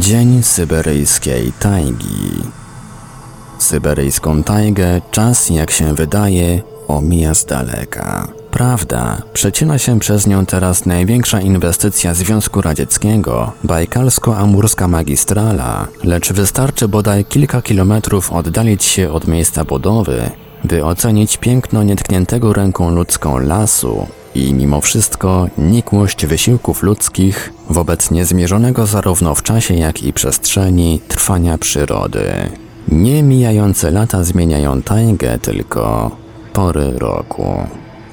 Dzień syberyjskiej tajgi. Syberyjską tajgę czas, jak się wydaje, omija z daleka. Prawda, przecina się przez nią teraz największa inwestycja Związku Radzieckiego, bajkalsko-amurska magistrala, lecz wystarczy bodaj kilka kilometrów oddalić się od miejsca budowy, by ocenić piękno nietkniętego ręką ludzką lasu i mimo wszystko nikłość wysiłków ludzkich wobec niezmierzonego zarówno w czasie, jak i przestrzeni trwania przyrody. Nie mijające lata zmieniają tajgę, tylko pory roku.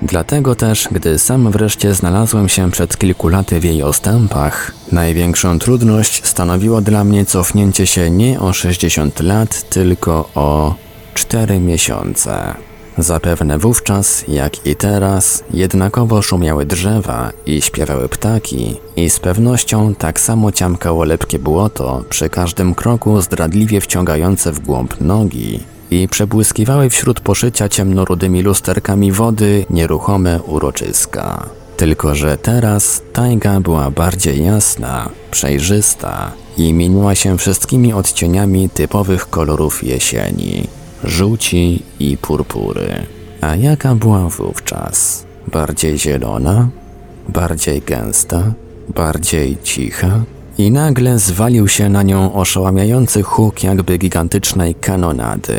Dlatego też, gdy sam wreszcie znalazłem się przed kilku laty w jej ostępach, największą trudność stanowiło dla mnie cofnięcie się nie o 60 lat, tylko o 4 miesiące. Zapewne wówczas, jak i teraz, jednakowo szumiały drzewa i śpiewały ptaki i z pewnością tak samo ciamkało lepkie błoto przy każdym kroku zdradliwie wciągające w głąb nogi i przebłyskiwały wśród poszycia ciemnorudymi lusterkami wody nieruchome uroczyska. Tylko, że teraz tajga była bardziej jasna, przejrzysta i mieniła się wszystkimi odcieniami typowych kolorów jesieni żółci i purpury. A jaka była wówczas? Bardziej zielona? Bardziej gęsta? Bardziej cicha? I nagle zwalił się na nią oszałamiający huk jakby gigantycznej kanonady.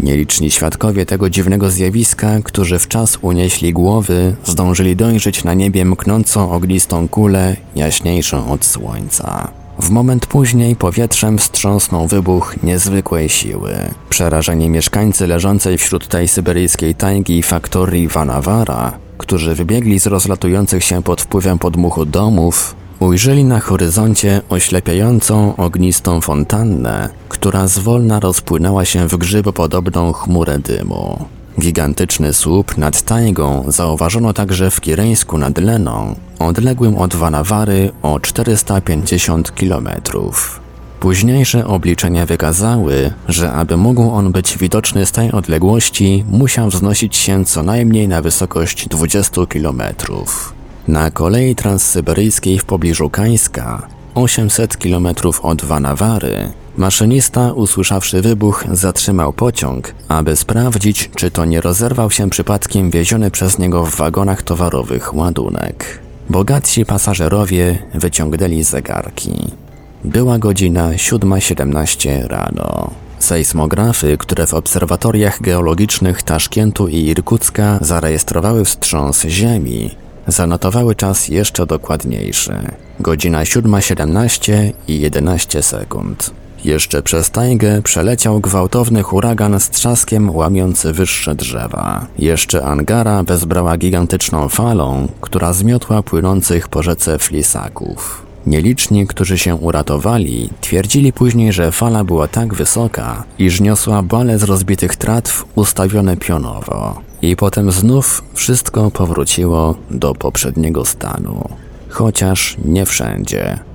Nieliczni świadkowie tego dziwnego zjawiska, którzy w czas unieśli głowy, zdążyli dojrzeć na niebie mknącą ognistą kulę, jaśniejszą od słońca. W moment później powietrzem wstrząsnął wybuch niezwykłej siły. Przerażeni mieszkańcy leżącej wśród tej syberyjskiej tajgi faktorii Vanavara, którzy wybiegli z rozlatujących się pod wpływem podmuchu domów, ujrzeli na horyzoncie oślepiającą ognistą fontannę, która zwolna rozpłynęła się w grzybopodobną chmurę dymu. Gigantyczny słup nad tajgą zauważono także w Kireńsku nad Leną, odległym od Vanawary o 450 km. Późniejsze obliczenia wykazały, że aby mógł on być widoczny z tej odległości, musiał wznosić się co najmniej na wysokość 20 km. Na kolei transsyberyjskiej w pobliżu Kańska, 800 km od Vanawary, Maszynista, usłyszawszy wybuch, zatrzymał pociąg, aby sprawdzić, czy to nie rozerwał się przypadkiem wieziony przez niego w wagonach towarowych ładunek. Bogatsi pasażerowie wyciągnęli zegarki. Była godzina 7.17 rano. Sejsmografy, które w obserwatoriach geologicznych Taszkentu i Irkucka zarejestrowały wstrząs Ziemi, zanotowały czas jeszcze dokładniejszy. Godzina 7.17 i 11 sekund. Jeszcze przez tajgę przeleciał gwałtowny huragan z trzaskiem łamiący wyższe drzewa. Jeszcze Angara wezbrała gigantyczną falą, która zmiotła płynących po rzece flisaków. Nieliczni, którzy się uratowali, twierdzili później, że fala była tak wysoka, iż niosła bale z rozbitych tratw ustawione pionowo. I potem znów wszystko powróciło do poprzedniego stanu. Chociaż nie wszędzie.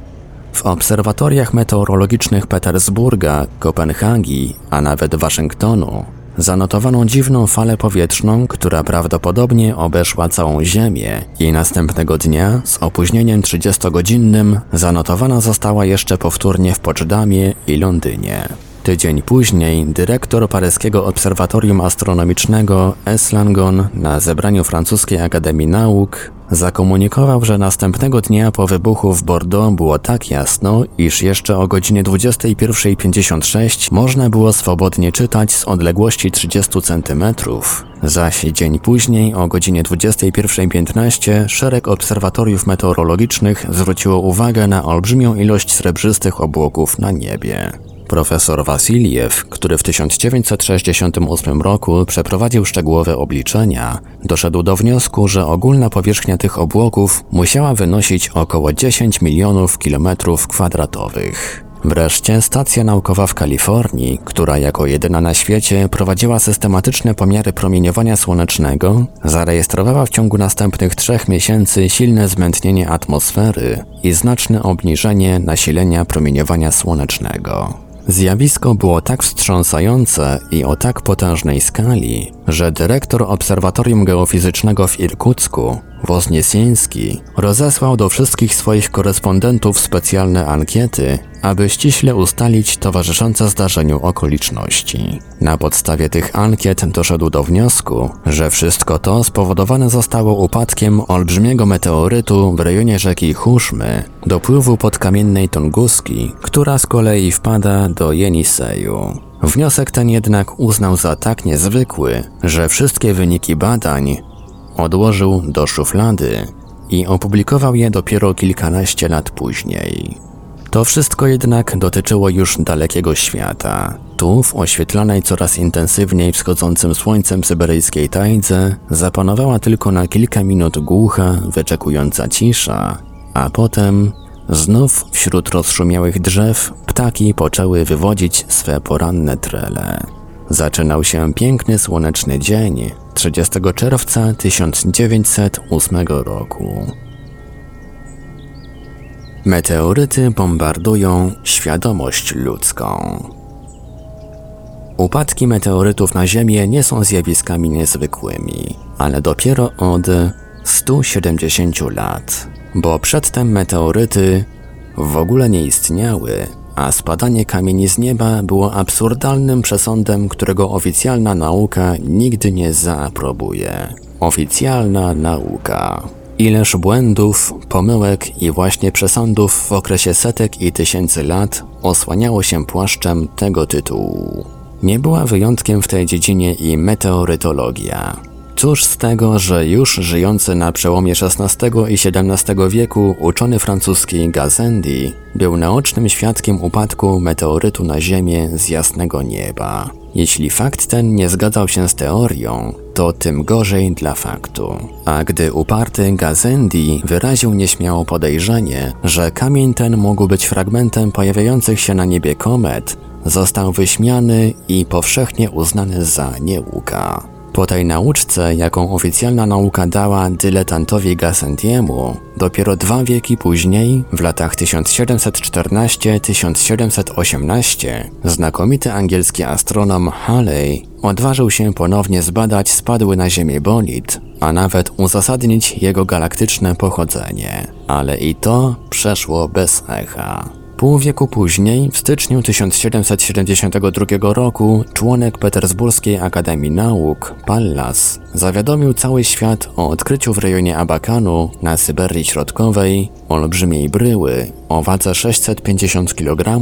W obserwatoriach meteorologicznych Petersburga, Kopenhagi, a nawet Waszyngtonu zanotowano dziwną falę powietrzną, która prawdopodobnie obeszła całą Ziemię i następnego dnia z opóźnieniem 30-godzinnym zanotowana została jeszcze powtórnie w Poczdamie i Londynie. Tydzień później dyrektor paryskiego obserwatorium astronomicznego S. Langon na zebraniu francuskiej Akademii Nauk zakomunikował, że następnego dnia po wybuchu w Bordeaux było tak jasno, iż jeszcze o godzinie 21.56 można było swobodnie czytać z odległości 30 cm. Zaś dzień później o godzinie 21.15 szereg obserwatoriów meteorologicznych zwróciło uwagę na olbrzymią ilość srebrzystych obłoków na niebie. Profesor Wasiliew, który w 1968 roku przeprowadził szczegółowe obliczenia, doszedł do wniosku, że ogólna powierzchnia tych obłoków musiała wynosić około 10 milionów kilometrów kwadratowych. Wreszcie stacja naukowa w Kalifornii, która jako jedyna na świecie prowadziła systematyczne pomiary promieniowania słonecznego, zarejestrowała w ciągu następnych trzech miesięcy silne zmętnienie atmosfery i znaczne obniżenie nasilenia promieniowania słonecznego. Zjawisko było tak wstrząsające i o tak potężnej skali, że dyrektor Obserwatorium Geofizycznego w Irkucku, Wozniesieński, rozesłał do wszystkich swoich korespondentów specjalne ankiety, aby ściśle ustalić towarzyszące zdarzeniu okoliczności. Na podstawie tych ankiet doszedł do wniosku, że wszystko to spowodowane zostało upadkiem olbrzymiego meteorytu w rejonie rzeki Huszmy, dopływu podkamiennej Tunguski, która z kolei wpada do Jeniseju. Wniosek ten jednak uznał za tak niezwykły, że wszystkie wyniki badań odłożył do szuflady i opublikował je dopiero kilkanaście lat później. To wszystko jednak dotyczyło już dalekiego świata. Tu, w oświetlanej coraz intensywniej wschodzącym słońcem syberyjskiej tajdze, zapanowała tylko na kilka minut głucha, wyczekująca cisza, a potem znów wśród rozszumiałych drzew ptaki poczęły wywodzić swe poranne trele. Zaczynał się piękny słoneczny dzień 30 czerwca 1908 roku. Meteoryty bombardują świadomość ludzką. Upadki meteorytów na Ziemię nie są zjawiskami niezwykłymi, ale dopiero od 170 lat, bo przedtem meteoryty w ogóle nie istniały, a spadanie kamieni z nieba było absurdalnym przesądem, którego oficjalna nauka nigdy nie zaaprobuje. Oficjalna nauka. Ileż błędów, pomyłek i właśnie przesądów w okresie setek i tysięcy lat osłaniało się płaszczem tego tytułu. Nie była wyjątkiem w tej dziedzinie i meteorytologia. Cóż z tego, że już żyjący na przełomie XVI i XVII wieku uczony francuski Gazendi był naocznym świadkiem upadku meteorytu na Ziemię z jasnego nieba. Jeśli fakt ten nie zgadzał się z teorią, to tym gorzej dla faktu. A gdy uparty Gazendi wyraził nieśmiało podejrzenie, że kamień ten mógł być fragmentem pojawiających się na niebie komet, został wyśmiany i powszechnie uznany za niełuka. Po tej nauczce, jaką oficjalna nauka dała dyletantowi Gassendiemu, dopiero dwa wieki później, w latach 1714-1718, znakomity angielski astronom Halley odważył się ponownie zbadać spadły na Ziemię bolid, a nawet uzasadnić jego galaktyczne pochodzenie. Ale i to przeszło bez echa. Pół wieku później, w styczniu 1772 roku, członek Petersburskiej Akademii Nauk, Pallas, zawiadomił cały świat o odkryciu w rejonie Abakanu na Syberii Środkowej olbrzymiej bryły o wadze 650 kg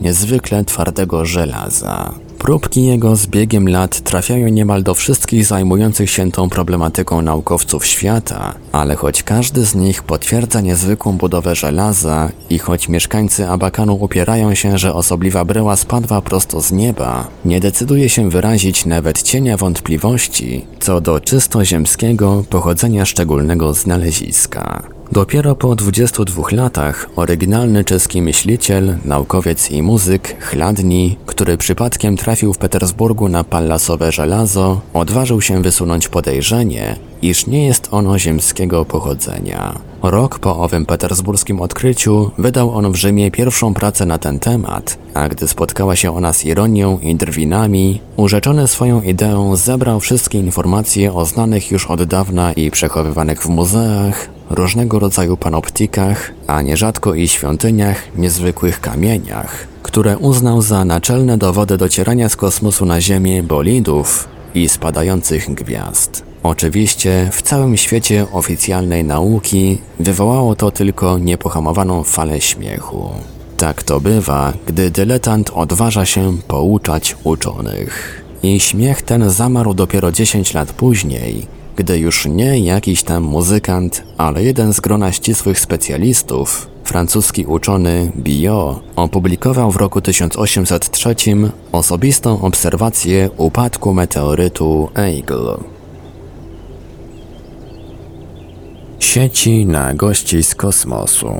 niezwykle twardego żelaza. Próbki jego z biegiem lat trafiają niemal do wszystkich zajmujących się tą problematyką naukowców świata, ale choć każdy z nich potwierdza niezwykłą budowę żelaza i choć mieszkańcy Abakanu upierają się, że osobliwa bryła spadła prosto z nieba, nie decyduje się wyrazić nawet cienia wątpliwości co do czysto ziemskiego pochodzenia szczególnego znaleziska. Dopiero po 22 latach oryginalny czeski myśliciel, naukowiec i muzyk Chladni, który przypadkiem trafił w Petersburgu na pallasowe żelazo, odważył się wysunąć podejrzenie, iż nie jest ono ziemskiego pochodzenia. Rok po owym petersburskim odkryciu wydał on w Rzymie pierwszą pracę na ten temat, a gdy spotkała się ona z ironią i drwinami, urzeczony swoją ideą zebrał wszystkie informacje o znanych już od dawna i przechowywanych w muzeach, różnego rodzaju panoptikach, a nierzadko i świątyniach, niezwykłych kamieniach, które uznał za naczelne dowody docierania z kosmosu na Ziemię bolidów i spadających gwiazd. Oczywiście w całym świecie oficjalnej nauki wywołało to tylko niepohamowaną falę śmiechu. Tak to bywa, gdy dyletant odważa się pouczać uczonych. I śmiech ten zamarł dopiero 10 lat później, gdy już nie jakiś tam muzykant, ale jeden z grona ścisłych specjalistów, francuski uczony Biot, opublikował w roku 1803 osobistą obserwację upadku meteorytu Eagle. Sieci na gości z kosmosu.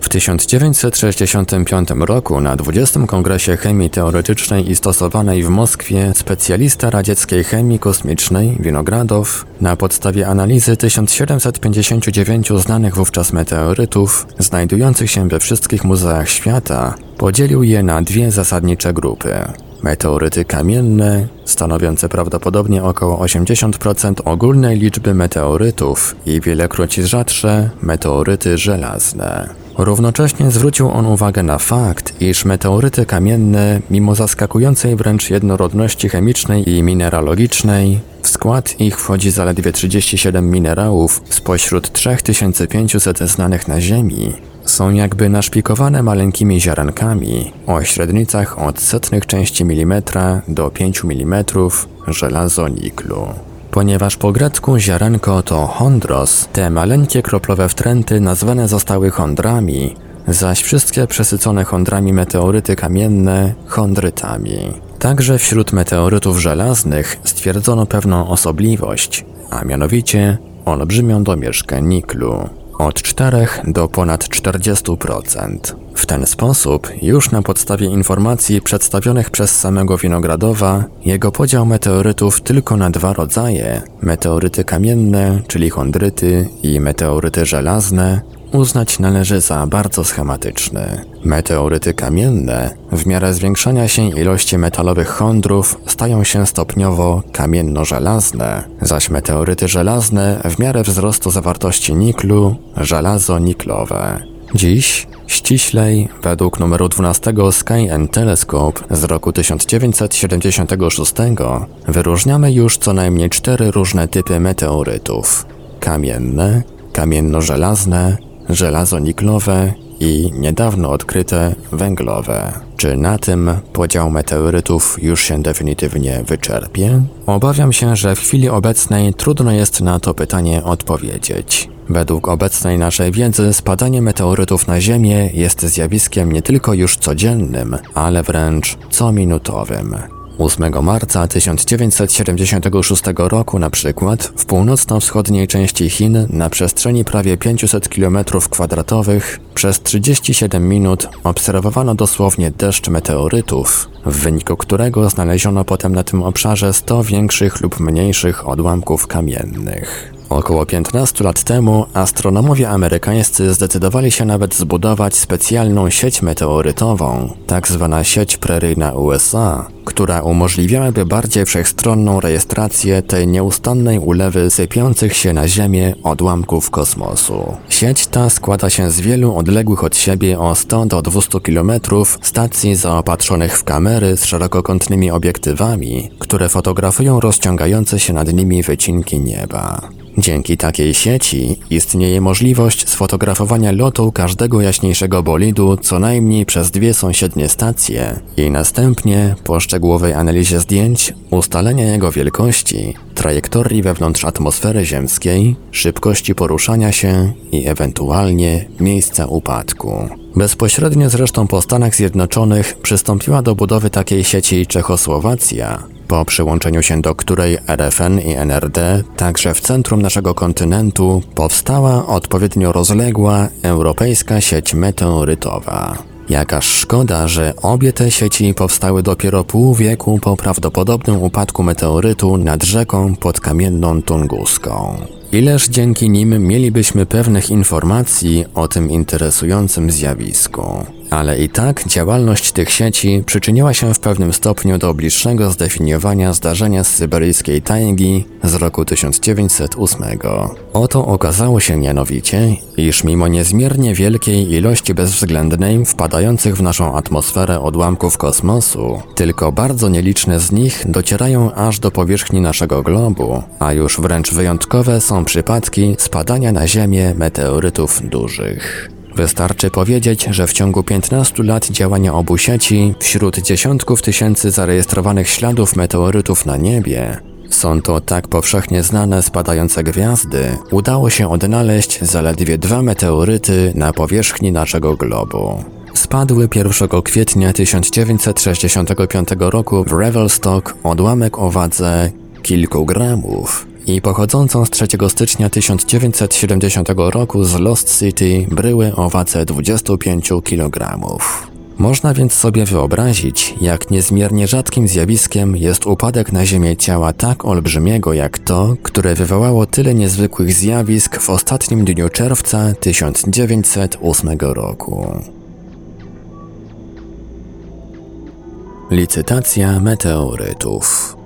W 1965 roku na 20. Kongresie Chemii Teoretycznej i Stosowanej w Moskwie specjalista radzieckiej chemii kosmicznej Winogradow na podstawie analizy 1759 znanych wówczas meteorytów znajdujących się we wszystkich muzeach świata podzielił je na dwie zasadnicze grupy. Meteoryty kamienne, stanowiące prawdopodobnie około 80% ogólnej liczby meteorytów i wielekroć rzadsze meteoryty żelazne. Równocześnie zwrócił on uwagę na fakt, iż meteoryty kamienne, mimo zaskakującej wręcz jednorodności chemicznej i mineralogicznej, w skład ich wchodzi zaledwie 37 minerałów spośród 3500 znanych na Ziemi, są jakby naszpikowane maleńkimi ziarenkami o średnicach od setnych części milimetra do 5 mm żelazo niklu. Ponieważ po grecku ziarenko to chondros, te maleńkie kroplowe wtręty nazwane zostały chondrami, zaś wszystkie przesycone chondrami meteoryty kamienne chondrytami. Także wśród meteorytów żelaznych stwierdzono pewną osobliwość, a mianowicie olbrzymią domieszkę niklu od 4 do ponad 40%. W ten sposób, już na podstawie informacji przedstawionych przez samego Winogradowa, jego podział meteorytów tylko na dwa rodzaje meteoryty kamienne, czyli chondryty, i meteoryty żelazne, uznać należy za bardzo schematyczny. Meteoryty kamienne, w miarę zwiększania się ilości metalowych chondrów, stają się stopniowo kamienno-żelazne, zaś meteoryty żelazne, w miarę wzrostu zawartości niklu, żelazo-niklowe. Dziś, ściślej, według numeru 12 Sky and Telescope z roku 1976, wyróżniamy już co najmniej cztery różne typy meteorytów: kamienne, kamienno-żelazne, żelazo-niklowe i niedawno odkryte węglowe. Czy na tym podział meteorytów już się definitywnie wyczerpie? Obawiam się, że w chwili obecnej trudno jest na to pytanie odpowiedzieć. Według obecnej naszej wiedzy spadanie meteorytów na Ziemię jest zjawiskiem nie tylko już codziennym, ale wręcz cominutowym. 8 marca 1976 roku na przykład w północno-wschodniej części Chin na przestrzeni prawie 500 km2 przez 37 minut obserwowano dosłownie deszcz meteorytów, w wyniku którego znaleziono potem na tym obszarze 100 większych lub mniejszych odłamków kamiennych. Około 15 lat temu astronomowie amerykańscy zdecydowali się nawet zbudować specjalną sieć meteorytową, tak zwana sieć preryjna USA, która umożliwiałaby bardziej wszechstronną rejestrację tej nieustannej ulewy sypiących się na Ziemię odłamków kosmosu. Sieć ta składa się z wielu odległych od siebie o 100 do 200 km stacji zaopatrzonych w kamery z szerokokątnymi obiektywami, które fotografują rozciągające się nad nimi wycinki nieba. Dzięki takiej sieci istnieje możliwość sfotografowania lotu każdego jaśniejszego bolidu co najmniej przez dwie sąsiednie stacje i następnie po szczegółowej analizie zdjęć ustalenia jego wielkości, trajektorii wewnątrz atmosfery ziemskiej, szybkości poruszania się i ewentualnie miejsca upadku. Bezpośrednio zresztą po Stanach Zjednoczonych przystąpiła do budowy takiej sieci Czechosłowacja, po przyłączeniu się do której RFN i NRD, także w centrum naszego kontynentu, powstała odpowiednio rozległa europejska sieć meteorytowa. Jakaż szkoda, że obie te sieci powstały dopiero pół wieku po prawdopodobnym upadku meteorytu nad rzeką pod kamienną Tunguską. Ileż dzięki nim mielibyśmy pewnych informacji o tym interesującym zjawisku. Ale i tak działalność tych sieci przyczyniła się w pewnym stopniu do bliższego zdefiniowania zdarzenia z syberyjskiej tajgi z roku 1908. Oto okazało się mianowicie, iż mimo niezmiernie wielkiej ilości bezwzględnej wpadających w naszą atmosferę odłamków kosmosu, tylko bardzo nieliczne z nich docierają aż do powierzchni naszego globu, a już wręcz wyjątkowe są przypadki spadania na Ziemię meteorytów dużych. Wystarczy powiedzieć, że w ciągu 15 lat działania obu sieci, wśród dziesiątków tysięcy zarejestrowanych śladów meteorytów na niebie, są to tak powszechnie znane spadające gwiazdy, udało się odnaleźć zaledwie dwa meteoryty na powierzchni naszego globu. Spadły 1 kwietnia 1965 roku w Revelstock odłamek o wadze kilku gramów i pochodzącą z 3 stycznia 1970 roku z Lost City bryły o wadze 25 kg. Można więc sobie wyobrazić, jak niezmiernie rzadkim zjawiskiem jest upadek na Ziemię ciała tak olbrzymiego jak to, które wywołało tyle niezwykłych zjawisk w ostatnim dniu czerwca 1908 roku. Licytacja meteorytów.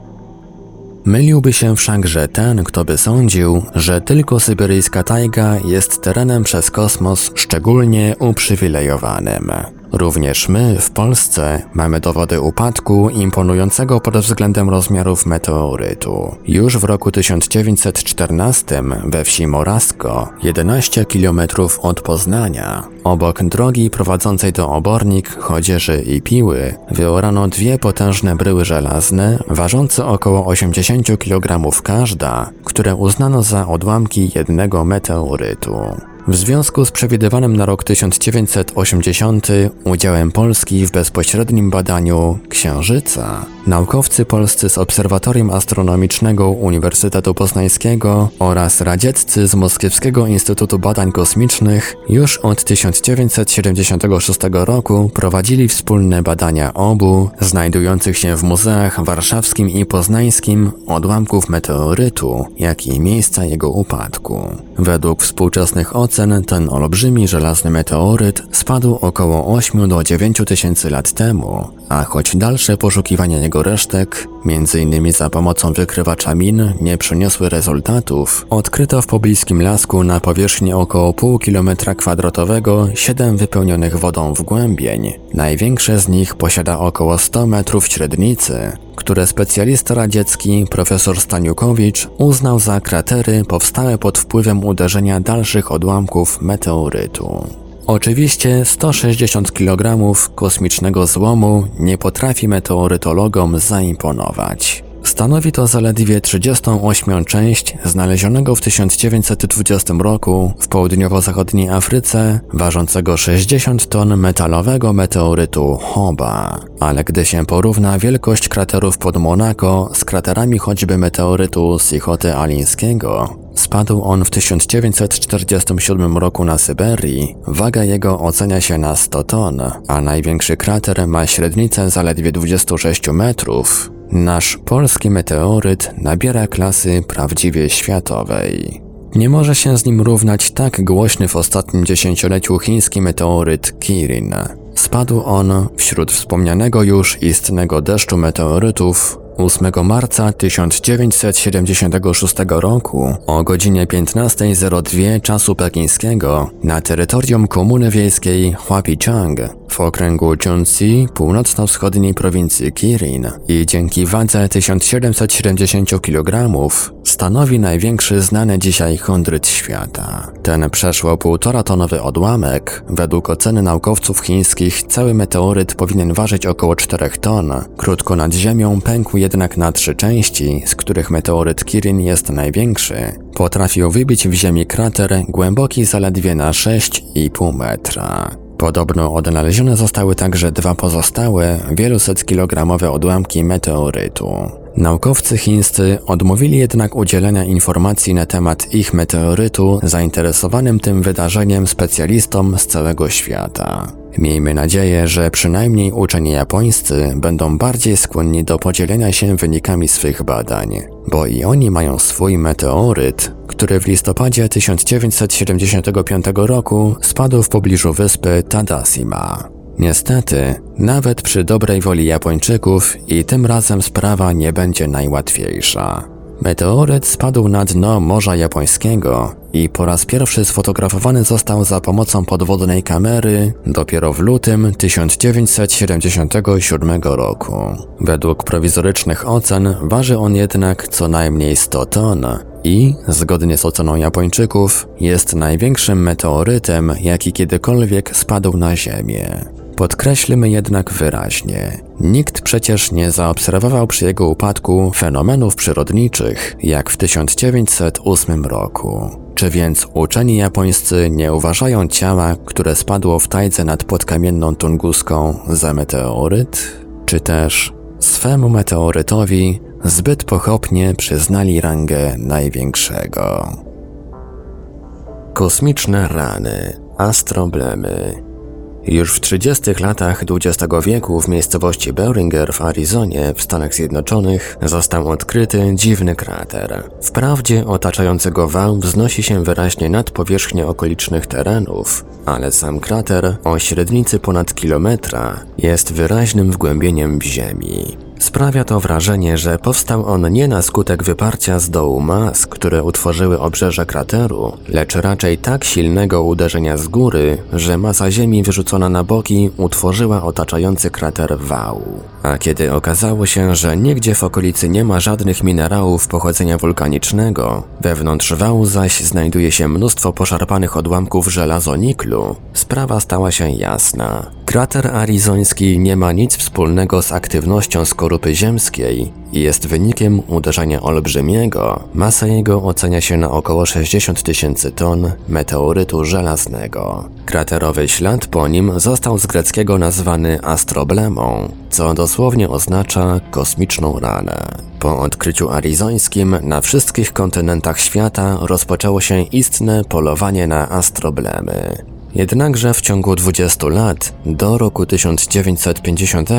Myliłby się wszakże ten, kto by sądził, że tylko syberyjska tajga jest terenem przez kosmos szczególnie uprzywilejowanym. Również my w Polsce mamy dowody upadku imponującego pod względem rozmiarów meteorytu. Już w roku 1914 we wsi Morasko, 11 km od Poznania, obok drogi prowadzącej do Obornik, Chodzieży i Piły, wyorano dwie potężne bryły żelazne, ważące około 80 kg każda, które uznano za odłamki jednego meteorytu. W związku z przewidywanym na rok 1980 udziałem Polski w bezpośrednim badaniu Księżyca, naukowcy polscy z Obserwatorium Astronomicznego Uniwersytetu Poznańskiego oraz radzieccy z Moskiewskiego Instytutu Badań Kosmicznych już od 1976 roku prowadzili wspólne badania obu, znajdujących się w muzeach warszawskim i poznańskim, odłamków meteorytu, jak i miejsca jego upadku. Według współczesnych ocen ten olbrzymi żelazny meteoryt spadł około 8 do 9 tysięcy lat temu, a choć dalsze poszukiwania jego resztek, m.in. za pomocą wykrywacza min, nie przyniosły rezultatów, odkryto w pobliskim lasku na powierzchni około pół kilometra kwadratowego 7 wypełnionych wodą wgłębień. Największe z nich posiada około 100 metrów średnicy, które specjalista radziecki profesor Staniukowicz uznał za kratery powstałe pod wpływem uderzenia dalszych odłamków meteorytu. Oczywiście 160 kg kosmicznego złomu nie potrafi meteorytologom zaimponować. Stanowi to zaledwie 38 część znalezionego w 1920 roku w południowo-zachodniej Afryce ważącego 60 ton metalowego meteorytu Hoba. Ale gdy się porówna wielkość kraterów pod Monako z kraterami choćby meteorytu Sichoty Alińskiego, Spadł on w 1947 roku na Syberii, waga jego ocenia się na 100 ton, a największy krater ma średnicę zaledwie 26 metrów. Nasz polski meteoryt nabiera klasy prawdziwie światowej. Nie może się z nim równać tak głośny w ostatnim dziesięcioleciu chiński meteoryt Kirin. Spadł on wśród wspomnianego już istnego deszczu meteorytów 8 marca 1976 roku o godzinie 15.02 czasu pekińskiego na terytorium komuny wiejskiej Huapichang w okręgu Chunxi północno-wschodniej prowincji Kirin i dzięki wadze 1770 kg stanowi największy znany dzisiaj chondryt świata. Ten przeszło półtora tonowy odłamek, według oceny naukowców chińskich cały meteoryt powinien ważyć około 4 ton, krótko nad ziemią pękł jednak na trzy części, z których meteoryt Kirin jest największy. Potrafił wybić w ziemi krater głęboki zaledwie na 6,5 metra. Podobno odnalezione zostały także dwa pozostałe, wieluset kilogramowe odłamki meteorytu. Naukowcy chińscy odmówili jednak udzielenia informacji na temat ich meteorytu zainteresowanym tym wydarzeniem specjalistom z całego świata. Miejmy nadzieję, że przynajmniej uczeni japońscy będą bardziej skłonni do podzielenia się wynikami swych badań, bo i oni mają swój meteoryt, który w listopadzie 1975 roku spadł w pobliżu wyspy Tadasima. Niestety, nawet przy dobrej woli Japończyków i tym razem sprawa nie będzie najłatwiejsza. Meteoryt spadł na dno Morza Japońskiego i po raz pierwszy sfotografowany został za pomocą podwodnej kamery dopiero w lutym 1977 roku. Według prowizorycznych ocen waży on jednak co najmniej 100 ton i, zgodnie z oceną Japończyków, jest największym meteorytem, jaki kiedykolwiek spadł na Ziemię. Podkreślmy jednak wyraźnie, nikt przecież nie zaobserwował przy jego upadku fenomenów przyrodniczych, jak w 1908 roku. Czy więc uczeni japońscy nie uważają ciała, które spadło w tajdze nad podkamienną Tunguską za meteoryt? Czy też swemu meteorytowi zbyt pochopnie przyznali rangę największego? Kosmiczne rany, astroblemy, już w 30 latach XX wieku w miejscowości Beringer w Arizonie w Stanach Zjednoczonych został odkryty dziwny krater. Wprawdzie otaczający go wał wznosi się wyraźnie nad powierzchnię okolicznych terenów, ale sam krater o średnicy ponad kilometra jest wyraźnym wgłębieniem w ziemi. Sprawia to wrażenie, że powstał on nie na skutek wyparcia z dołu mas, które utworzyły obrzeże krateru, lecz raczej tak silnego uderzenia z góry, że masa ziemi wyrzucona na boki utworzyła otaczający krater wał. A kiedy okazało się, że nigdzie w okolicy nie ma żadnych minerałów pochodzenia wulkanicznego, wewnątrz wału zaś znajduje się mnóstwo poszarpanych odłamków żelazoniklu, sprawa stała się jasna. Krater arizoński nie ma nic wspólnego z aktywnością skorupy ziemskiej i jest wynikiem uderzenia olbrzymiego. Masa jego ocenia się na około 60 tysięcy ton meteorytu żelaznego. Kraterowy ślad po nim został z greckiego nazwany astroblemą, co dosłownie oznacza kosmiczną ranę. Po odkryciu arizońskim na wszystkich kontynentach świata rozpoczęło się istne polowanie na astroblemy. Jednakże w ciągu 20 lat, do roku 1950,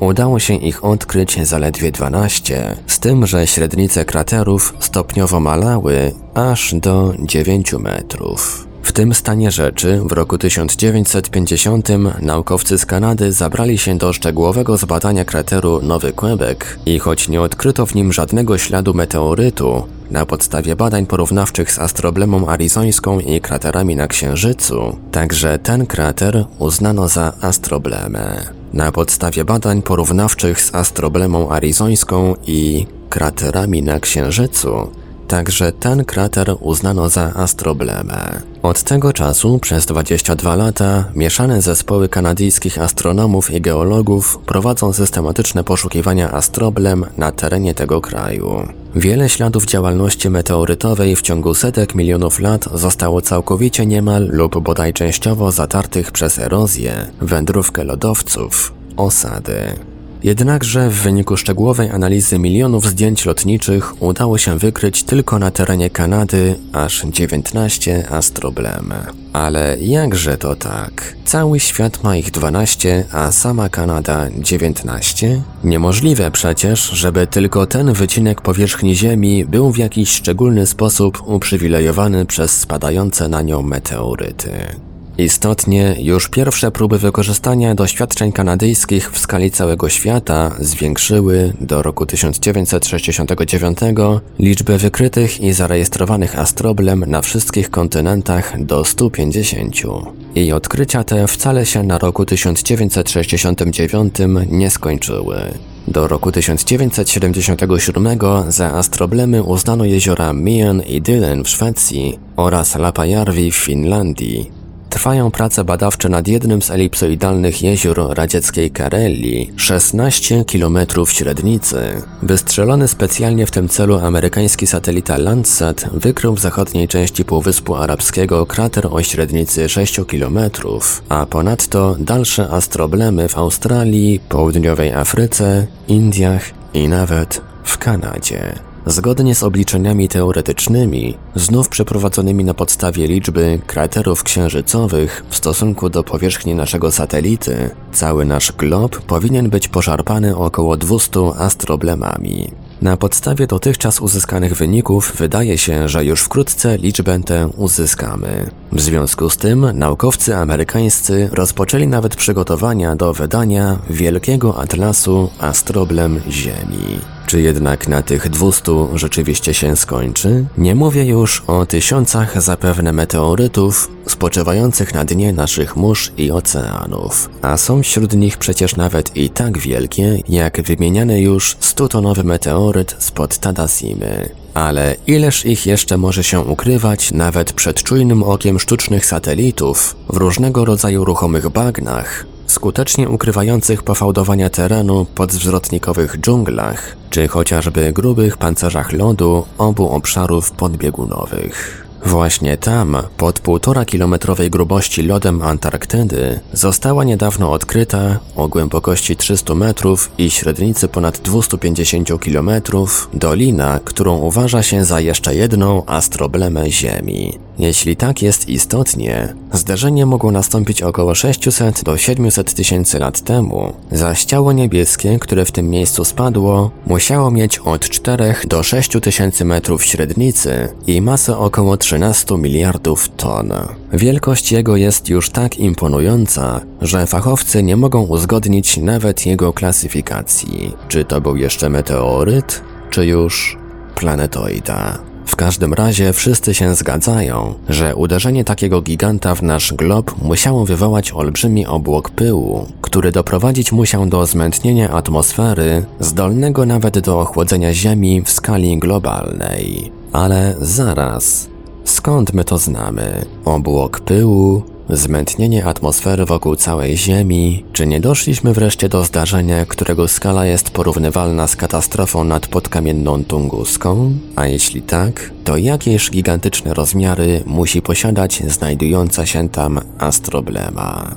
udało się ich odkryć zaledwie 12, z tym, że średnice kraterów stopniowo malały aż do 9 metrów. W tym stanie rzeczy w roku 1950 naukowcy z Kanady zabrali się do szczegółowego zbadania krateru Nowy Kłębek i choć nie odkryto w nim żadnego śladu meteorytu, na podstawie badań porównawczych z astroblemą arizońską i kraterami na Księżycu, także ten krater uznano za astroblemę. Na podstawie badań porównawczych z astroblemą arizońską i kraterami na Księżycu, Także ten krater uznano za astroblemę. Od tego czasu przez 22 lata mieszane zespoły kanadyjskich astronomów i geologów prowadzą systematyczne poszukiwania astroblem na terenie tego kraju. Wiele śladów działalności meteorytowej w ciągu setek milionów lat zostało całkowicie niemal lub bodaj częściowo zatartych przez erozję, wędrówkę lodowców, osady. Jednakże w wyniku szczegółowej analizy milionów zdjęć lotniczych udało się wykryć tylko na terenie Kanady aż 19 astroblem. Ale jakże to tak? Cały świat ma ich 12, a sama Kanada 19? Niemożliwe przecież, żeby tylko ten wycinek powierzchni Ziemi był w jakiś szczególny sposób uprzywilejowany przez spadające na nią meteoryty. Istotnie, już pierwsze próby wykorzystania doświadczeń kanadyjskich w skali całego świata zwiększyły do roku 1969 liczbę wykrytych i zarejestrowanych astroblem na wszystkich kontynentach do 150. I odkrycia te wcale się na roku 1969 nie skończyły. Do roku 1977 za astroblemy uznano jeziora Mien i Dylen w Szwecji oraz Lapajärvi w Finlandii, Trwają prace badawcze nad jednym z elipsoidalnych jezior radzieckiej Karelii, 16 km średnicy. Wystrzelony specjalnie w tym celu amerykański satelita Landsat wykrył w zachodniej części Półwyspu Arabskiego krater o średnicy 6 km, a ponadto dalsze astroblemy w Australii, południowej Afryce, Indiach i nawet w Kanadzie. Zgodnie z obliczeniami teoretycznymi, znów przeprowadzonymi na podstawie liczby kraterów księżycowych w stosunku do powierzchni naszego satelity, cały nasz glob powinien być poszarpany około 200 astroblemami. Na podstawie dotychczas uzyskanych wyników wydaje się, że już wkrótce liczbę tę uzyskamy. W związku z tym naukowcy amerykańscy rozpoczęli nawet przygotowania do wydania Wielkiego Atlasu Astroblem Ziemi. Czy jednak na tych 200 rzeczywiście się skończy? Nie mówię już o tysiącach zapewne meteorytów spoczywających na dnie naszych mórz i oceanów, a są wśród nich przecież nawet i tak wielkie, jak wymieniany już 100-tonowy meteoryt spod Tadasimy. Ale ileż ich jeszcze może się ukrywać nawet przed czujnym okiem sztucznych satelitów w różnego rodzaju ruchomych bagnach, skutecznie ukrywających pofałdowania terenu podzwrotnikowych dżunglach, czy chociażby grubych pancerzach lodu obu obszarów podbiegunowych. Właśnie tam, pod półtora kilometrowej grubości lodem Antarktydy, została niedawno odkryta o głębokości 300 metrów i średnicy ponad 250 kilometrów dolina, którą uważa się za jeszcze jedną astroblemę Ziemi. Jeśli tak jest istotnie, zdarzenie mogło nastąpić około 600 do 700 tysięcy lat temu, zaś ciało niebieskie, które w tym miejscu spadło, musiało mieć od 4 do 6 tysięcy metrów średnicy i masę około 13 miliardów ton. Wielkość jego jest już tak imponująca, że fachowcy nie mogą uzgodnić nawet jego klasyfikacji. Czy to był jeszcze meteoryt, czy już planetoida? W każdym razie wszyscy się zgadzają, że uderzenie takiego giganta w nasz glob musiało wywołać olbrzymi obłok pyłu, który doprowadzić musiał do zmętnienia atmosfery, zdolnego nawet do ochłodzenia Ziemi w skali globalnej. Ale zaraz, skąd my to znamy? Obłok pyłu, Zmętnienie atmosfery wokół całej Ziemi? Czy nie doszliśmy wreszcie do zdarzenia, którego skala jest porównywalna z katastrofą nad podkamienną Tunguską? A jeśli tak, to jakież gigantyczne rozmiary musi posiadać znajdująca się tam astroblema?